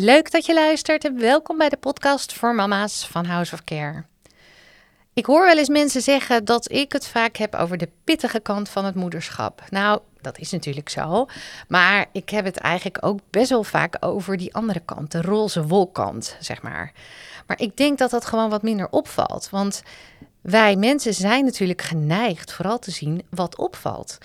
Leuk dat je luistert en welkom bij de podcast voor mama's van House of Care. Ik hoor wel eens mensen zeggen dat ik het vaak heb over de pittige kant van het moederschap. Nou, dat is natuurlijk zo. Maar ik heb het eigenlijk ook best wel vaak over die andere kant, de roze wolkant, zeg maar. Maar ik denk dat dat gewoon wat minder opvalt. Want wij mensen zijn natuurlijk geneigd vooral te zien wat opvalt.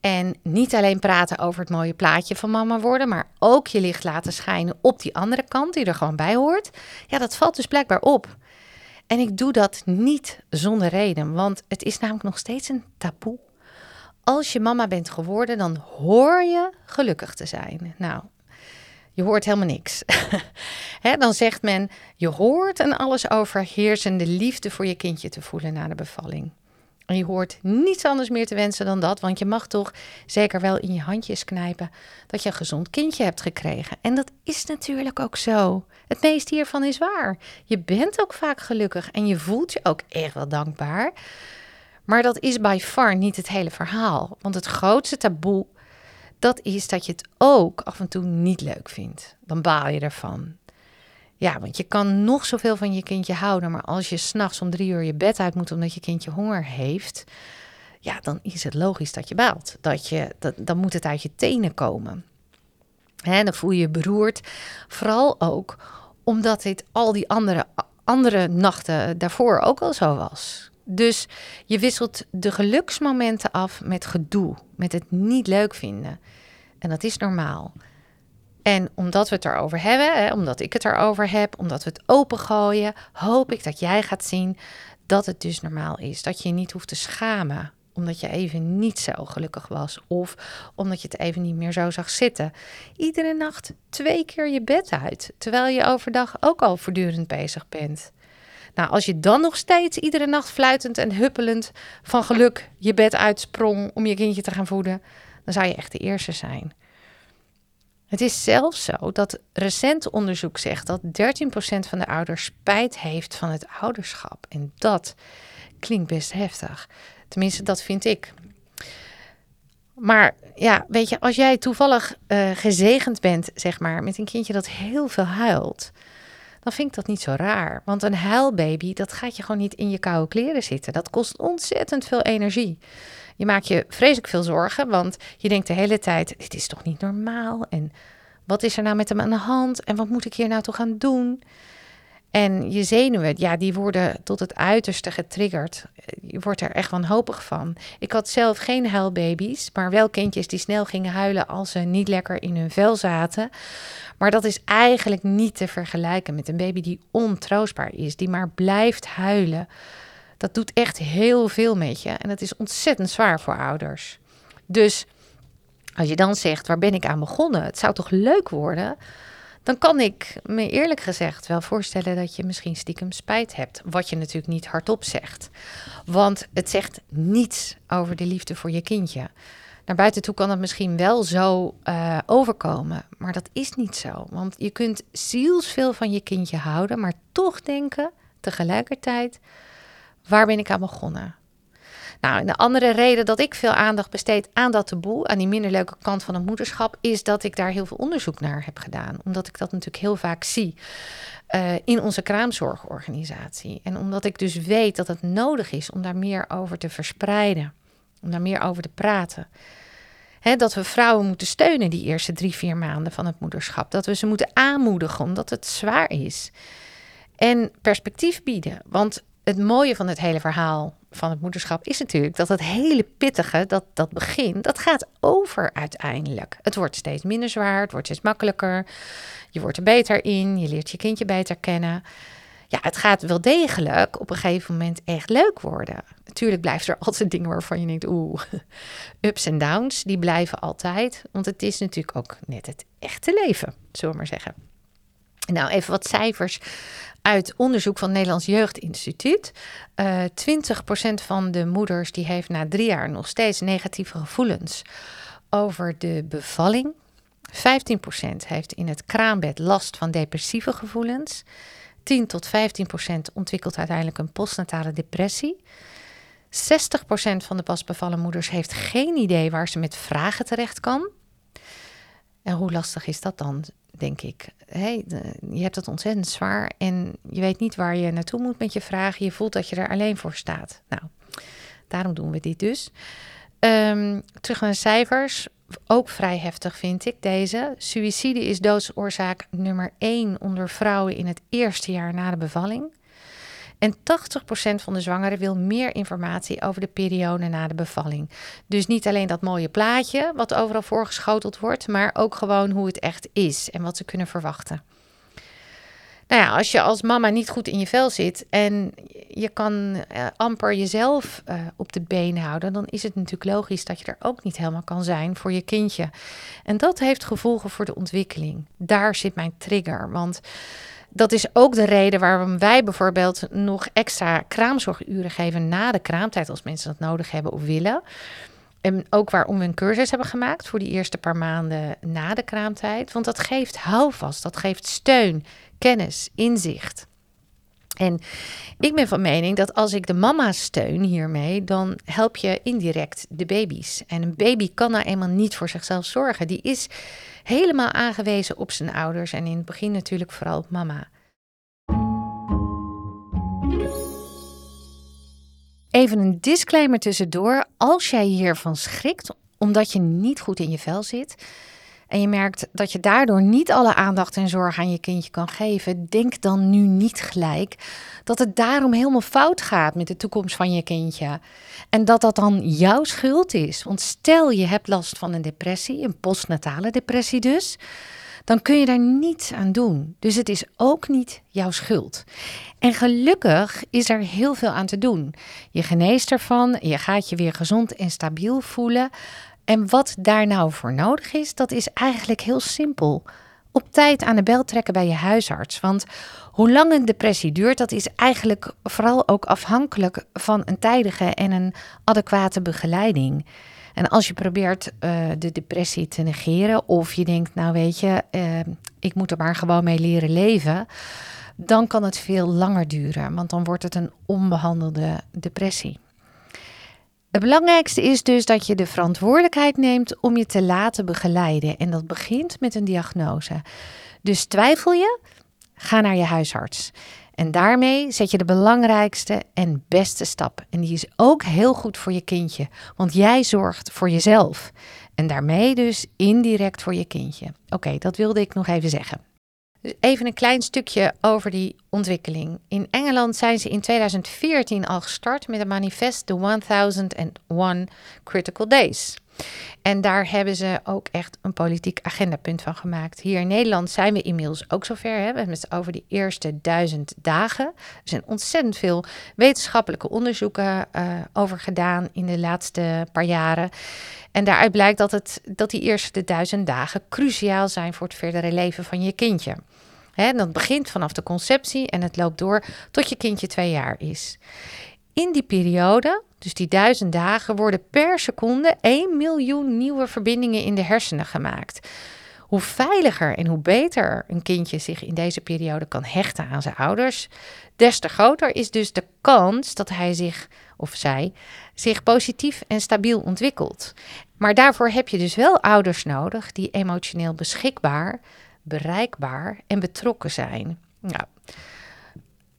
En niet alleen praten over het mooie plaatje van mama worden, maar ook je licht laten schijnen op die andere kant die er gewoon bij hoort. Ja, dat valt dus blijkbaar op. En ik doe dat niet zonder reden, want het is namelijk nog steeds een taboe. Als je mama bent geworden, dan hoor je gelukkig te zijn. Nou, je hoort helemaal niks. dan zegt men, je hoort en alles overheersende liefde voor je kindje te voelen na de bevalling. En je hoort niets anders meer te wensen dan dat, want je mag toch zeker wel in je handjes knijpen dat je een gezond kindje hebt gekregen. En dat is natuurlijk ook zo. Het meeste hiervan is waar. Je bent ook vaak gelukkig en je voelt je ook echt wel dankbaar. Maar dat is by far niet het hele verhaal. Want het grootste taboe, dat is dat je het ook af en toe niet leuk vindt. Dan baal je ervan. Ja, want je kan nog zoveel van je kindje houden, maar als je s'nachts om drie uur je bed uit moet omdat je kindje honger heeft, ja, dan is het logisch dat je baalt. Dat je, dat, dan moet het uit je tenen komen. Hè, dan voel je je beroerd. Vooral ook omdat dit al die andere, andere nachten daarvoor ook al zo was. Dus je wisselt de geluksmomenten af met gedoe, met het niet leuk vinden. En dat is normaal. En omdat we het erover hebben, hè, omdat ik het erover heb, omdat we het opengooien, hoop ik dat jij gaat zien dat het dus normaal is. Dat je je niet hoeft te schamen omdat je even niet zo gelukkig was of omdat je het even niet meer zo zag zitten. Iedere nacht twee keer je bed uit, terwijl je overdag ook al voortdurend bezig bent. Nou, als je dan nog steeds iedere nacht fluitend en huppelend van geluk je bed uitsprong om je kindje te gaan voeden, dan zou je echt de eerste zijn. Het is zelfs zo dat recent onderzoek zegt dat 13% van de ouders spijt heeft van het ouderschap. En dat klinkt best heftig. Tenminste, dat vind ik. Maar ja, weet je, als jij toevallig uh, gezegend bent, zeg maar, met een kindje dat heel veel huilt, dan vind ik dat niet zo raar. Want een huilbaby, dat gaat je gewoon niet in je koude kleren zitten. Dat kost ontzettend veel energie. Je maakt je vreselijk veel zorgen, want je denkt de hele tijd: dit is toch niet normaal? En wat is er nou met hem aan de hand? En wat moet ik hier nou toch aan doen? En je zenuwen, ja, die worden tot het uiterste getriggerd. Je wordt er echt wanhopig van. Ik had zelf geen huilbaby's, maar wel kindjes die snel gingen huilen als ze niet lekker in hun vel zaten. Maar dat is eigenlijk niet te vergelijken met een baby die ontroostbaar is, die maar blijft huilen. Dat doet echt heel veel met je en dat is ontzettend zwaar voor ouders. Dus als je dan zegt, waar ben ik aan begonnen? Het zou toch leuk worden? Dan kan ik me eerlijk gezegd wel voorstellen dat je misschien stiekem spijt hebt. Wat je natuurlijk niet hardop zegt. Want het zegt niets over de liefde voor je kindje. Naar buiten toe kan het misschien wel zo uh, overkomen, maar dat is niet zo. Want je kunt zielsveel van je kindje houden, maar toch denken tegelijkertijd: waar ben ik aan begonnen? Nou, de andere reden dat ik veel aandacht besteed aan dat taboe, aan die minder leuke kant van het moederschap, is dat ik daar heel veel onderzoek naar heb gedaan. Omdat ik dat natuurlijk heel vaak zie uh, in onze kraamzorgorganisatie. En omdat ik dus weet dat het nodig is om daar meer over te verspreiden, om daar meer over te praten. He, dat we vrouwen moeten steunen die eerste drie, vier maanden van het moederschap. Dat we ze moeten aanmoedigen omdat het zwaar is. En perspectief bieden. Want het mooie van het hele verhaal van het moederschap is natuurlijk dat het hele pittige, dat, dat begin, dat gaat over uiteindelijk. Het wordt steeds minder zwaar, het wordt steeds makkelijker. Je wordt er beter in, je leert je kindje beter kennen. Ja, het gaat wel degelijk op een gegeven moment echt leuk worden. Natuurlijk blijft er altijd dingen waarvan je denkt, oeh, ups en downs, die blijven altijd. Want het is natuurlijk ook net het echte leven, zullen we maar zeggen. Nou, even wat cijfers uit onderzoek van het Nederlands Jeugdinstituut. Uh, eh, 20% van de moeders die heeft na drie jaar nog steeds negatieve gevoelens over de bevalling. 15% heeft in het kraambed last van depressieve gevoelens. 10 tot 15% ontwikkelt uiteindelijk een postnatale depressie. 60% van de pas bevallen moeders heeft geen idee waar ze met vragen terecht kan. En hoe lastig is dat dan? Denk ik. Hey, je hebt het ontzettend zwaar en je weet niet waar je naartoe moet met je vragen. Je voelt dat je er alleen voor staat. Nou, daarom doen we dit dus. Ehm, terug naar de cijfers. Ook vrij heftig vind ik deze. Suïcide is doodsoorzaak nummer 1 onder vrouwen in het eerste jaar na de bevalling. En 80% van de zwangeren wil meer informatie over de periode na de bevalling. Dus niet alleen dat mooie plaatje wat overal voorgeschoteld wordt, maar ook gewoon hoe het echt is en wat ze kunnen verwachten. Nou ja, als je als mama niet goed in je vel zit en je kan uh, amper jezelf uh, op de been houden, dan is het natuurlijk logisch dat je er ook niet helemaal kan zijn voor je kindje. En dat heeft gevolgen voor de ontwikkeling. Daar zit mijn trigger. Want dat is ook de reden waarom wij bijvoorbeeld nog extra kraamzorguren geven na de kraamtijd, als mensen dat nodig hebben of willen. En ook waarom we een cursus hebben gemaakt voor die eerste paar maanden na de kraamtijd. Want dat geeft houvast, dat geeft steun, kennis, inzicht. En ik ben van mening dat als ik de mama steun hiermee, dan help je indirect de baby's. En een baby kan nou eenmaal niet voor zichzelf zorgen. Die is helemaal aangewezen op zijn ouders en in het begin natuurlijk vooral op mama. Even een disclaimer tussendoor. Als jij hiervan schrikt omdat je niet goed in je vel zit en je merkt dat je daardoor niet alle aandacht en zorg aan je kindje kan geven, denk dan nu niet gelijk dat het daarom helemaal fout gaat met de toekomst van je kindje. En dat dat dan jouw schuld is. Want stel je hebt last van een depressie, een postnatale depressie dus, dan kun je daar niets aan doen. Dus het is ook niet jouw schuld. En gelukkig is er heel veel aan te doen. Je geneest ervan, je gaat je weer gezond en stabiel voelen. En wat daar nou voor nodig is, dat is eigenlijk heel simpel. Op tijd aan de bel trekken bij je huisarts. Want hoe lang een depressie duurt, dat is eigenlijk vooral ook afhankelijk van een tijdige en een adequate begeleiding. En als je probeert uh, de depressie te negeren, of je denkt, nou weet je, uh, ik moet er maar gewoon mee leren leven, dan kan het veel langer duren, want dan wordt het een onbehandelde depressie. Het belangrijkste is dus dat je de verantwoordelijkheid neemt om je te laten begeleiden. En dat begint met een diagnose. Dus twijfel je? Ga naar je huisarts. En daarmee zet je de belangrijkste en beste stap. En die is ook heel goed voor je kindje, want jij zorgt voor jezelf. En daarmee dus indirect voor je kindje. Oké, dat wilde ik nog even zeggen. Even een klein stukje over die ontwikkeling. In Engeland zijn ze in 2014 al gestart met een manifest, The 1001 Critical Days. En daar hebben ze ook echt een politiek agendapunt van gemaakt. Hier in Nederland zijn we inmiddels ook zover. Hè? We hebben het over die eerste duizend dagen. Er zijn ontzettend veel wetenschappelijke onderzoeken uh, over gedaan in de laatste paar jaren. En daaruit blijkt dat, het, dat die eerste duizend dagen cruciaal zijn voor het verdere leven van je kindje. Hè, dat begint vanaf de conceptie en het loopt door tot je kindje twee jaar is. In die periode, dus die duizend dagen, worden per seconde 1 miljoen nieuwe verbindingen in de hersenen gemaakt. Hoe veiliger en hoe beter een kindje zich in deze periode kan hechten aan zijn ouders, des te groter is dus de kans dat hij zich of zij zich positief en stabiel ontwikkelt. Maar daarvoor heb je dus wel ouders nodig die emotioneel beschikbaar, bereikbaar en betrokken zijn. Nou,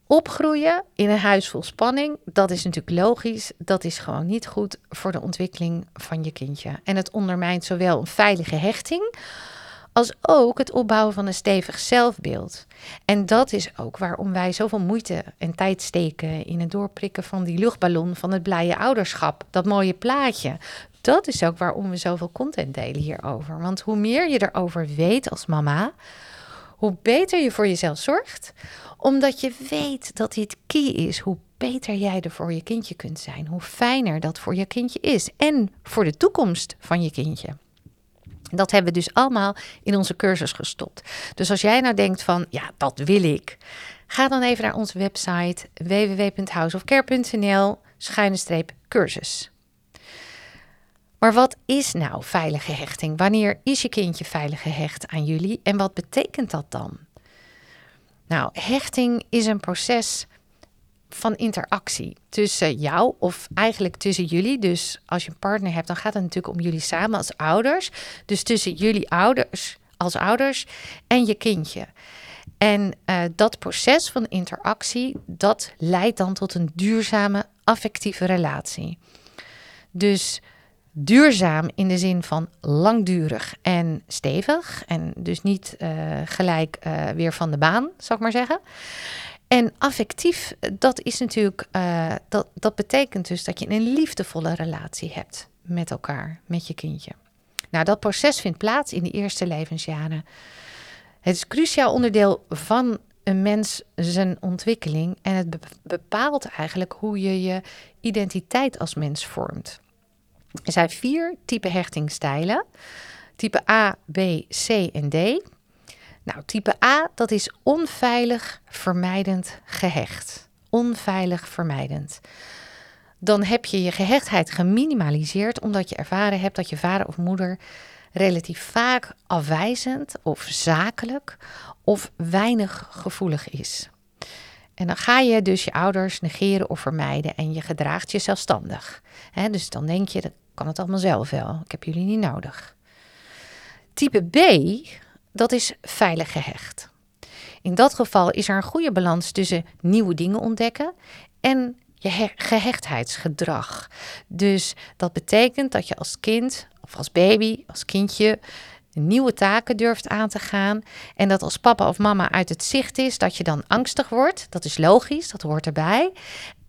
Opgroeien in een huis vol spanning, dat is natuurlijk logisch. Dat is gewoon niet goed voor de ontwikkeling van je kindje. En het ondermijnt zowel een veilige hechting als ook het opbouwen van een stevig zelfbeeld. En dat is ook waarom wij zoveel moeite en tijd steken in het doorprikken van die luchtballon van het blije ouderschap. Dat mooie plaatje. Dat is ook waarom we zoveel content delen hierover. Want hoe meer je erover weet als mama, hoe beter je voor jezelf zorgt, omdat je weet dat dit key is. Hoe beter jij er voor je kindje kunt zijn, hoe fijner dat voor je kindje is en voor de toekomst van je kindje. Dat hebben we dus allemaal in onze cursus gestopt. Dus als jij nou denkt van, ja, dat wil ik. Ga dan even naar onze website www.houseofcare.nl schuine streep cursus. Maar wat is nou veilige hechting? Wanneer is je kindje veilig gehecht aan jullie en wat betekent dat dan? Nou, hechting is een proces van interactie tussen jou of eigenlijk tussen jullie. Dus als je een partner hebt, dan gaat het natuurlijk om jullie samen als ouders. Dus tussen jullie ouders als ouders en je kindje. En uh, dat proces van interactie, dat leidt dan tot een duurzame affectieve relatie. Dus duurzaam in de zin van langdurig en stevig. En dus niet uh, gelijk uh, weer van de baan, zal ik maar zeggen. En affectief, dat is natuurlijk, uh, dat, dat betekent dus dat je een liefdevolle relatie hebt met elkaar, met je kindje. Nou, dat proces vindt plaats in de eerste levensjaren. Het is cruciaal onderdeel van een mens zijn ontwikkeling en het bepaalt eigenlijk hoe je je identiteit als mens vormt. Er zijn vier type hechtingstijlen. Type A, B, C en D. Nou, type A, dat is onveilig, vermijdend, gehecht. Onveilig, vermijdend. Dan heb je je gehechtheid geminimaliseerd omdat je ervaren hebt dat je vader of moeder relatief vaak afwijzend of zakelijk of weinig gevoelig is. En dan ga je dus je ouders negeren of vermijden en je gedraagt je zelfstandig. dus dan denk je, dat kan het allemaal zelf wel. Ik heb jullie niet nodig. Type B, dat is veilig gehecht. In dat geval is er een goede balans tussen nieuwe dingen ontdekken en je gehechtheidsgedrag. Dus dat betekent dat je als kind of als baby, als kindje, nieuwe taken durft aan te gaan. En dat als papa of mama uit het zicht is, dat je dan angstig wordt. Dat is logisch, dat hoort erbij.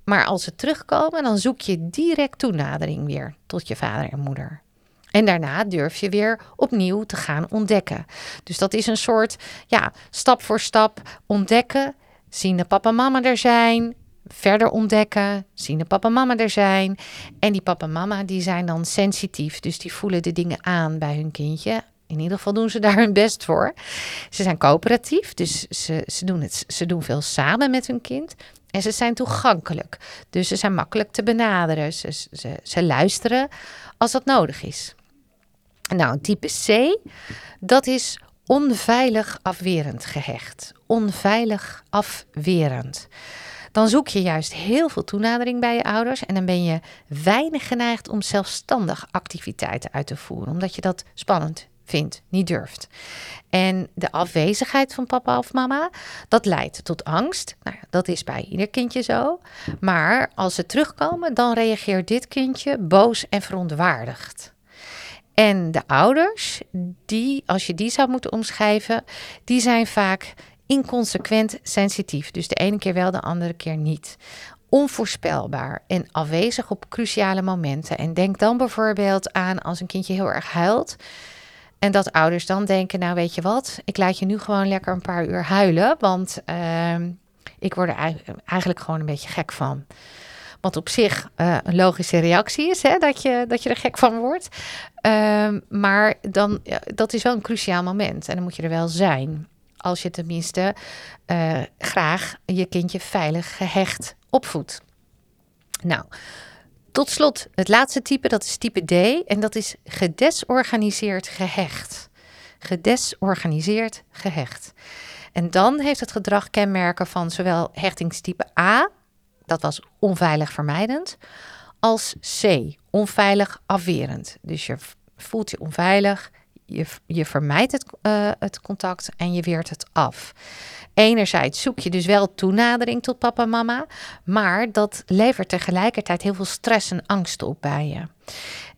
Maar als ze terugkomen, dan zoek je direct toenadering weer tot je vader en moeder. En daarna durf je weer opnieuw te gaan ontdekken. Dus dat is een soort, ja, stap voor stap ontdekken. Zien de papa en mama er zijn. Verder ontdekken. Zien de papa en mama er zijn. En die papa en mama die zijn dan sensitief. Dus die voelen de dingen aan bij hun kindje. In ieder geval doen ze daar hun best voor. Ze zijn coöperatief, dus ze, ze, doen het, ze doen veel samen met hun kind. En ze zijn toegankelijk. Dus ze zijn makkelijk te benaderen. Ze, ze, ze luisteren als dat nodig is. Nou, type C, dat is onveilig afwerend gehecht. Onveilig afwerend. Dan zoek je juist heel veel toenadering bij je ouders en dan ben je weinig geneigd om zelfstandig activiteiten uit te voeren, omdat je dat spannend vindt, niet durft. En de afwezigheid van papa of mama, dat leidt tot angst. Nou, dat is bij ieder kindje zo. Maar als ze terugkomen, dan reageert dit kindje boos en verontwaardigd. En de ouders, die, als je die zou moeten omschrijven, die zijn vaak inconsequent sensitief. Dus de ene keer wel, de andere keer niet. Onvoorspelbaar en afwezig op cruciale momenten. En denk dan bijvoorbeeld aan als een kindje heel erg huilt. En dat ouders dan denken, nou weet je wat, ik laat je nu gewoon lekker een paar uur huilen, want uh, ik word er eigenlijk gewoon een beetje gek van. Wat op zich uh, een logische reactie is, hè, dat, je, dat je er gek van wordt. Uh, maar dan, dat is wel een cruciaal moment en dan moet je er wel zijn. Als je tenminste uh, graag je kindje veilig gehecht opvoedt. Nou, tot slot, het laatste type, dat is type D. En dat is gedesorganiseerd gehecht. Gedesorganiseerd gehecht. En dan heeft het gedrag kenmerken van zowel hechtingstype A, dat was onveilig vermijdend, als C, onveilig afwerend. Dus je voelt je onveilig, je, je vermijdt het, uh, het contact en je weert het af. Enerzijds zoek je dus wel toenadering tot papa en mama, maar dat levert tegelijkertijd heel veel stress en angst op bij je.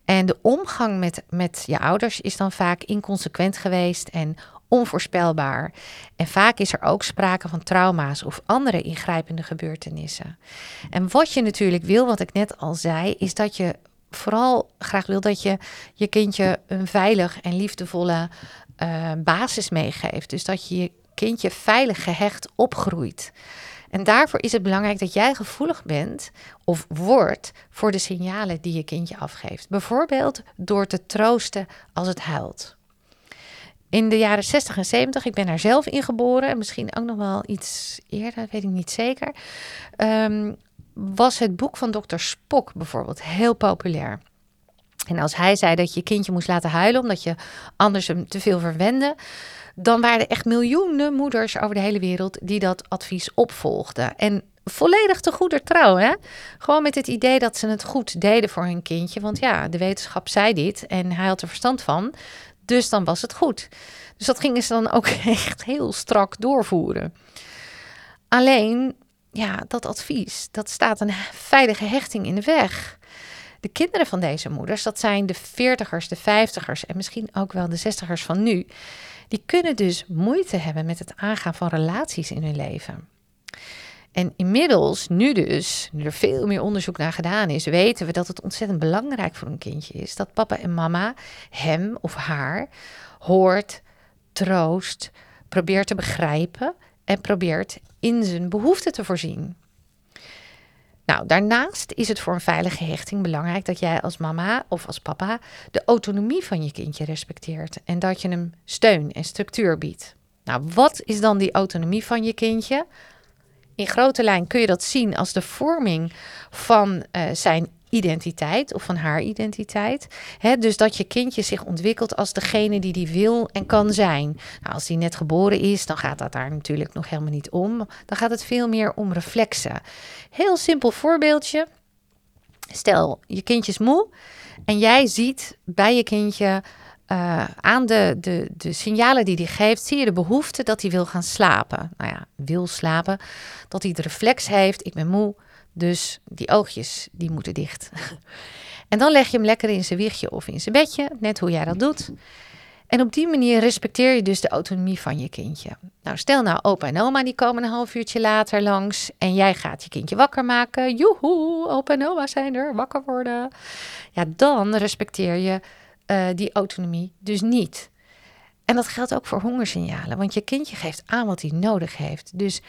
En de omgang met, met je ouders is dan vaak inconsequent geweest en onvoorspelbaar. En vaak is er ook sprake van trauma's of andere ingrijpende gebeurtenissen. En wat je natuurlijk wil, wat ik net al zei, is dat je vooral graag wil dat je je kindje een veilig en liefdevolle uh, basis meegeeft. Dus dat je je kindje veilig gehecht opgroeit. En daarvoor is het belangrijk dat jij gevoelig bent of wordt voor de signalen die je kindje afgeeft. Bijvoorbeeld door te troosten als het huilt. In de jaren 60 en 70, ik ben daar zelf in geboren, misschien ook nog wel iets eerder, weet ik niet zeker. Um, was het boek van dokter Spock bijvoorbeeld heel populair. En als hij zei dat je kindje moest laten huilen omdat je anders hem te veel verwende, dan waren er echt miljoenen moeders over de hele wereld die dat advies opvolgden. En volledig te goeder trouw, hè? Gewoon met het idee dat ze het goed deden voor hun kindje. Want ja, de wetenschap zei dit en hij had er verstand van. Dus dan was het goed. Dus dat gingen ze dan ook echt heel strak doorvoeren. Alleen, ja, dat advies, dat staat een veilige hechting in de weg. De kinderen van deze moeders, dat zijn de veertigers, de vijftigers en misschien ook wel de zestigers van nu, die kunnen dus moeite hebben met het aangaan van relaties in hun leven. En inmiddels, nu dus, nu er veel meer onderzoek naar gedaan is, weten we dat het ontzettend belangrijk voor een kindje is dat papa en mama hem of haar hoort, troost, probeert te begrijpen en probeert in zijn behoeften te voorzien. Nou, daarnaast is het voor een veilige hechting belangrijk dat jij als mama of als papa de autonomie van je kindje respecteert en dat je hem steun en structuur biedt. Nou, wat is dan die autonomie van je kindje? In grote lijn kun je dat zien als de vorming van uh, zijn identiteit of van haar identiteit. dus dat je kindje zich ontwikkelt als degene die die wil en kan zijn. Nou, als die net geboren is, dan gaat dat daar natuurlijk nog helemaal niet om. Dan gaat het veel meer om reflexen. Heel simpel voorbeeldje. Stel, je kindje is moe en jij ziet bij je kindje uh, aan de, de, de signalen die hij geeft, zie je de behoefte dat hij wil gaan slapen. Nou ja, wil slapen. Dat hij de reflex heeft, ik ben moe, dus die oogjes, die moeten dicht. en dan leg je hem lekker in zijn wiegje of in zijn bedje, net hoe jij dat doet. En op die manier respecteer je dus de autonomie van je kindje. Nou, stel nou opa en oma die komen een half uurtje later langs en jij gaat je kindje wakker maken. Joehoe, opa en oma zijn er, wakker worden. Ja, dan respecteer je uh, die autonomie dus niet. En dat geldt ook voor hongersignalen, want je kindje geeft aan wat hij nodig heeft. Dus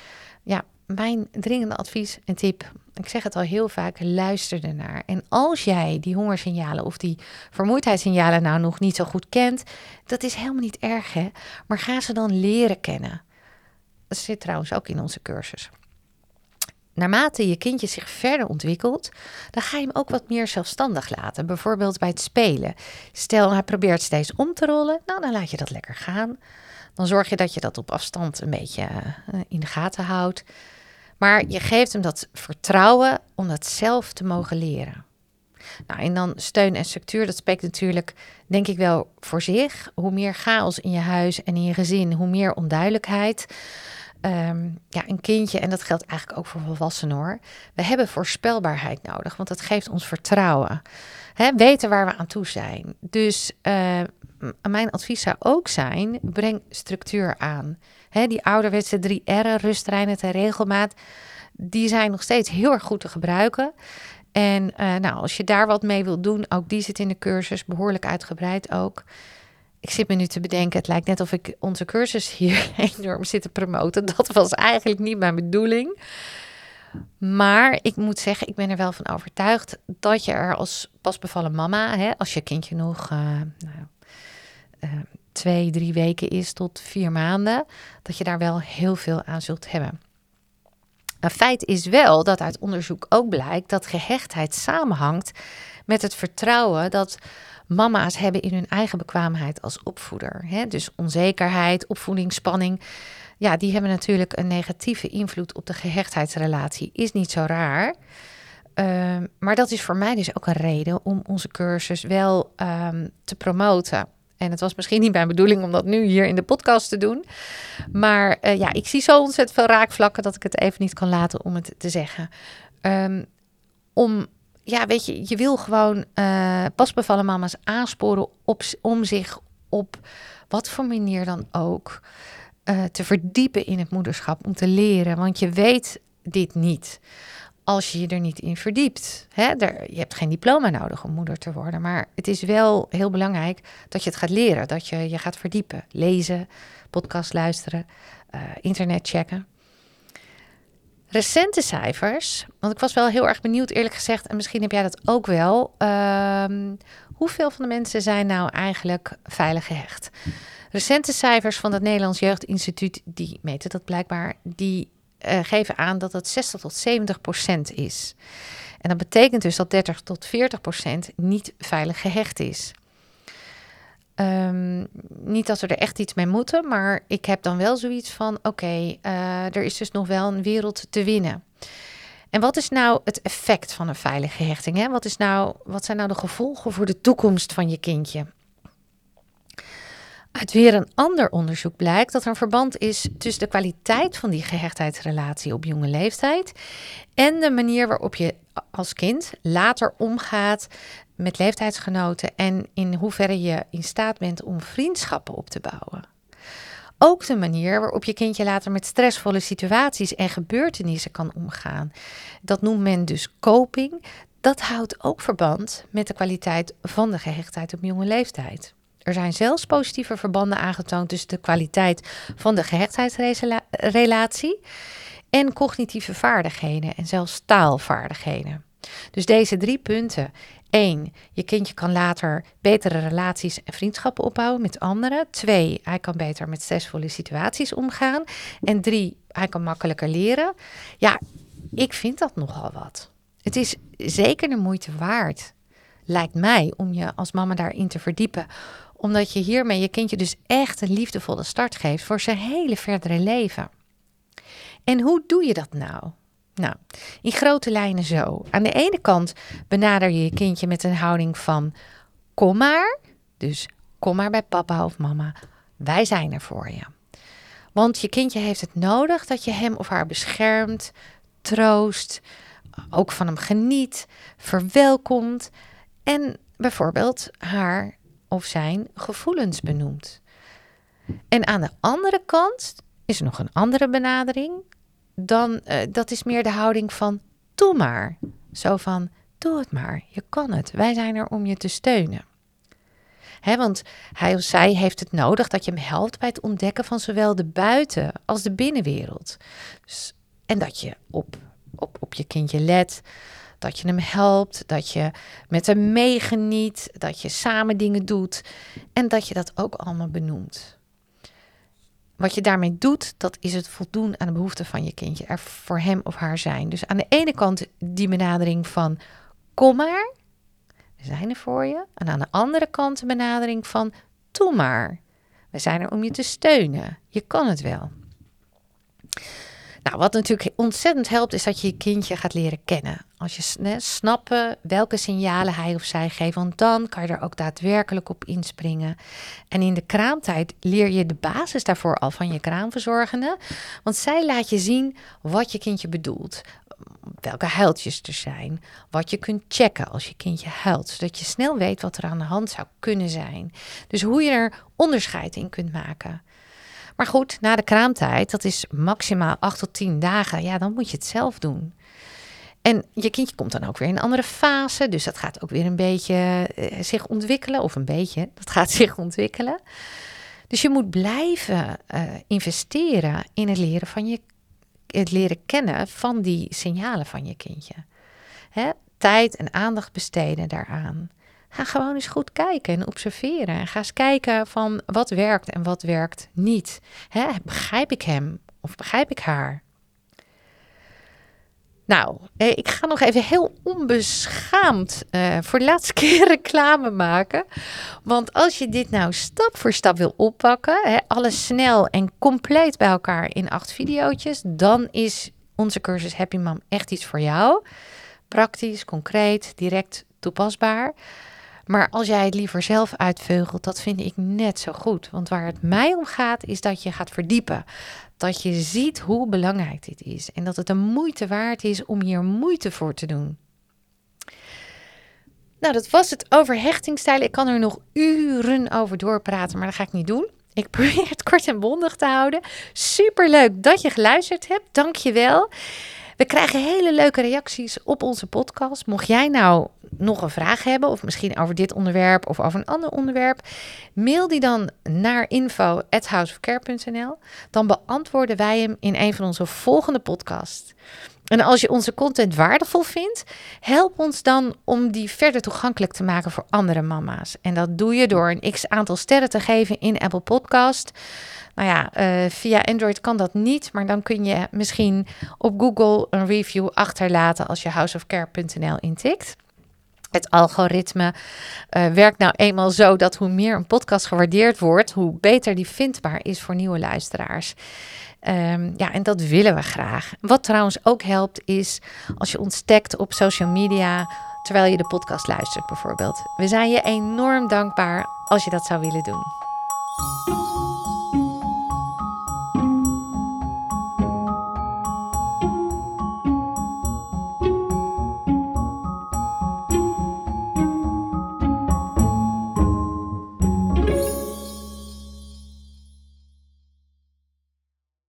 ja, mijn dringende advies en tip, ik zeg het al heel vaak, luister ernaar. En als jij die hongersignalen of die vermoeidheidssignalen nou nog niet zo goed kent, dat is helemaal niet erg hè, maar ga ze dan leren kennen. Dat zit trouwens ook in onze cursus naarmate je kindje zich verder ontwikkelt, dan ga je hem ook wat meer zelfstandig laten. Bijvoorbeeld bij het spelen. Stel, hij probeert steeds om te rollen, nou dan laat je dat lekker gaan. Dan zorg je dat je dat op afstand een beetje eh, in de gaten houdt. Maar je geeft hem dat vertrouwen om dat zelf te mogen leren. Nou, en dan steun en structuur, dat spreekt natuurlijk, denk ik wel, voor zich. Hoe meer chaos in je huis en in je gezin, hoe meer onduidelijkheid. Ehm, ja, een kindje, en dat geldt eigenlijk ook voor volwassenen hoor. We hebben voorspelbaarheid nodig, want dat geeft ons vertrouwen. Hè, weten waar we aan toe zijn. Dus uh, mijn advies zou ook zijn: breng structuur aan. Die ouderwetse drie R'en, rust, reinheid en regelmaat, die zijn nog steeds heel erg goed te gebruiken. En uh, nou, als je daar wat mee wilt doen, ook die zit in de cursus, behoorlijk uitgebreid ook ik zit me nu te bedenken, het lijkt net of ik onze cursus hier enorm zit te promoten. Dat was eigenlijk niet mijn bedoeling. Maar ik moet zeggen, ik ben er wel van overtuigd dat je er als pasbevallen mama, hè, als je kindje nog uh, nou, uh, twee, drie weken is tot vier maanden, dat je daar wel heel veel aan zult hebben. Een feit is wel dat uit onderzoek ook blijkt dat gehechtheid samenhangt met het vertrouwen dat mama's hebben in hun eigen bekwaamheid als opvoeder. Dus onzekerheid, opvoedingsspanning. Ja, die hebben natuurlijk een negatieve invloed op de gehechtheidsrelatie. Is niet zo raar. Ehm, maar dat is voor mij dus ook een reden om onze cursus wel ehm, te promoten. En het was misschien niet mijn bedoeling om dat nu hier in de podcast te doen. Maar uh, ja, ik zie zo ontzettend veel raakvlakken dat ik het even niet kan laten om het te zeggen. Um, om ja, weet je, je wil gewoon uh, pasbevallen mama's aansporen om zich op wat voor manier dan ook uh, te verdiepen in het moederschap, om te leren. Want je weet dit niet als je je er niet in verdiept. Hè? Er, je hebt geen diploma nodig om moeder te worden, maar het is wel heel belangrijk dat je het gaat leren, dat je je gaat verdiepen, lezen, podcast luisteren, uh, internet checken. Recente cijfers, want ik was wel heel erg benieuwd eerlijk gezegd, en misschien heb jij dat ook wel. Um, hoeveel van de mensen zijn nou eigenlijk veilig gehecht? Recente cijfers van het Nederlands Jeugdinstituut, die meten dat blijkbaar, die uh, geven aan dat het 60 tot 70 procent is. En dat betekent dus dat 30 tot 40 procent niet veilig gehecht is. Um, niet dat we er echt iets mee moeten, maar ik heb dan wel zoiets van: oké, uh, er is dus nog wel een wereld te winnen. En wat is nou het effect van een veilige hechting? Hè? Wat, is nou, wat zijn nou de gevolgen voor de toekomst van je kindje? Uit weer een ander onderzoek blijkt dat er een verband is tussen de kwaliteit van die gehechtheidsrelatie op jonge leeftijd en de manier waarop je als kind later omgaat met leeftijdsgenoten en in hoeverre je in staat bent om vriendschappen op te bouwen. Ook de manier waarop je kindje later met stressvolle situaties en gebeurtenissen kan omgaan. Dat noemt men dus coping. Dat houdt ook verband met de kwaliteit van de gehechtheid op jonge leeftijd. Er zijn zelfs positieve verbanden aangetoond tussen de kwaliteit van de gehechtheidsrelatie en cognitieve vaardigheden en zelfs taalvaardigheden. Dus deze drie punten. Eén, je kindje kan later betere relaties en vriendschappen opbouwen met anderen. Twee, hij kan beter met stressvolle situaties omgaan. En drie, hij kan makkelijker leren. Ja, ik vind dat nogal wat. Het is zeker de moeite waard, lijkt mij, om je als mama daarin te verdiepen omdat je hiermee je kindje dus echt een liefdevolle start geeft voor zijn hele verdere leven. En hoe doe je dat nou? Nou, in grote lijnen zo. Aan de ene kant benader je je kindje met een houding van kom maar. Dus kom maar bij papa of mama. Wij zijn er voor je. Want je kindje heeft het nodig dat je hem of haar beschermt, troost, ook van hem geniet, verwelkomt en bijvoorbeeld haar of zijn gevoelens benoemt. En aan de andere kant is er nog een andere benadering. Dan, uh, dat is meer de houding van doe maar. Zo van doe het maar, je kan het. Wij zijn er om je te steunen. Want hij of zij heeft het nodig dat je hem helpt bij het ontdekken van zowel de buiten- als de binnenwereld. Dus, en dat je op, op, op je kindje let, dat je hem helpt, dat je met hem meegeniet, dat je samen dingen doet en dat je dat ook allemaal benoemt. Wat je daarmee doet, dat is het voldoen aan de behoeften van je kindje, er voor hem of haar zijn. Dus aan de ene kant die benadering van kom maar, we zijn er voor je. En aan de andere kant de benadering van doe maar, we zijn er om je te steunen. Je kan het wel. Nou, wat natuurlijk ontzettend helpt, is dat je je kindje gaat leren kennen. Als je ne, snappen welke signalen hij of zij geeft, want dan kan je er ook daadwerkelijk op inspringen. En in de kraamtijd leer je de basis daarvoor al van je kraamverzorgende, want zij laat je zien wat je kindje bedoelt. Welke huiltjes er zijn, wat je kunt checken als je kindje huilt, zodat je snel weet wat er aan de hand zou kunnen zijn. Dus hoe je er onderscheid in kunt maken. Maar goed, na de kraamtijd, dat is maximaal 8 tot 10 dagen, ja, dan moet je het zelf doen. En je kindje komt dan ook weer in een andere fase, dus dat gaat ook weer een beetje eh, zich ontwikkelen, of een beetje, dat gaat zich ontwikkelen. Dus je moet blijven uh, investeren in het leren van je, het leren kennen van die signalen van je kindje. Hè? Tijd en aandacht besteden daaraan. Ga gewoon eens goed kijken en observeren. En ga eens kijken van wat werkt en wat werkt niet. Hè, begrijp ik hem of begrijp ik haar? Nou, eh, ik ga nog even heel onbeschaamd uh, voor de laatste keer reclame maken. Want als je dit nou stap voor stap wil oppakken, hè, alles snel en compleet bij elkaar in acht video's, dan is onze cursus Happy Mom echt iets voor jou. Praktisch, concreet, direct toepasbaar. Maar als jij het liever zelf uitveugelt, dat vind ik net zo goed. Want waar het mij om gaat, is dat je gaat verdiepen. Dat je ziet hoe belangrijk dit is. En dat het een moeite waard is om hier moeite voor te doen. Nou, dat was het over hechtingstijlen. Ik kan er nog uren over doorpraten, maar dat ga ik niet doen. Ik probeer het kort en bondig te houden. Super leuk dat je geluisterd hebt. Dank je wel. We krijgen hele leuke reacties op onze podcast. Mocht jij nou nog een vraag hebben, of misschien over dit onderwerp of over een ander onderwerp, mail die dan naar info.houseofcare.nl. Dan beantwoorden wij hem in een van onze volgende podcasts. En als je onze content waardevol vindt, help ons dan om die verder toegankelijk te maken voor andere mama's. En dat doe je door een x aantal sterren te geven in Apple Podcast. Nou ja, uh, via Android kan dat niet, maar dan kun je misschien op Google een review achterlaten als je houseofcare.nl intikt. Het algoritme uh, werkt nou eenmaal zo dat hoe meer een podcast gewaardeerd wordt, hoe beter die vindbaar is voor nieuwe luisteraars. Um, ja, en dat willen we graag. Wat trouwens ook helpt, is als je ons op social media terwijl je de podcast luistert, bijvoorbeeld. We zijn je enorm dankbaar als je dat zou willen doen.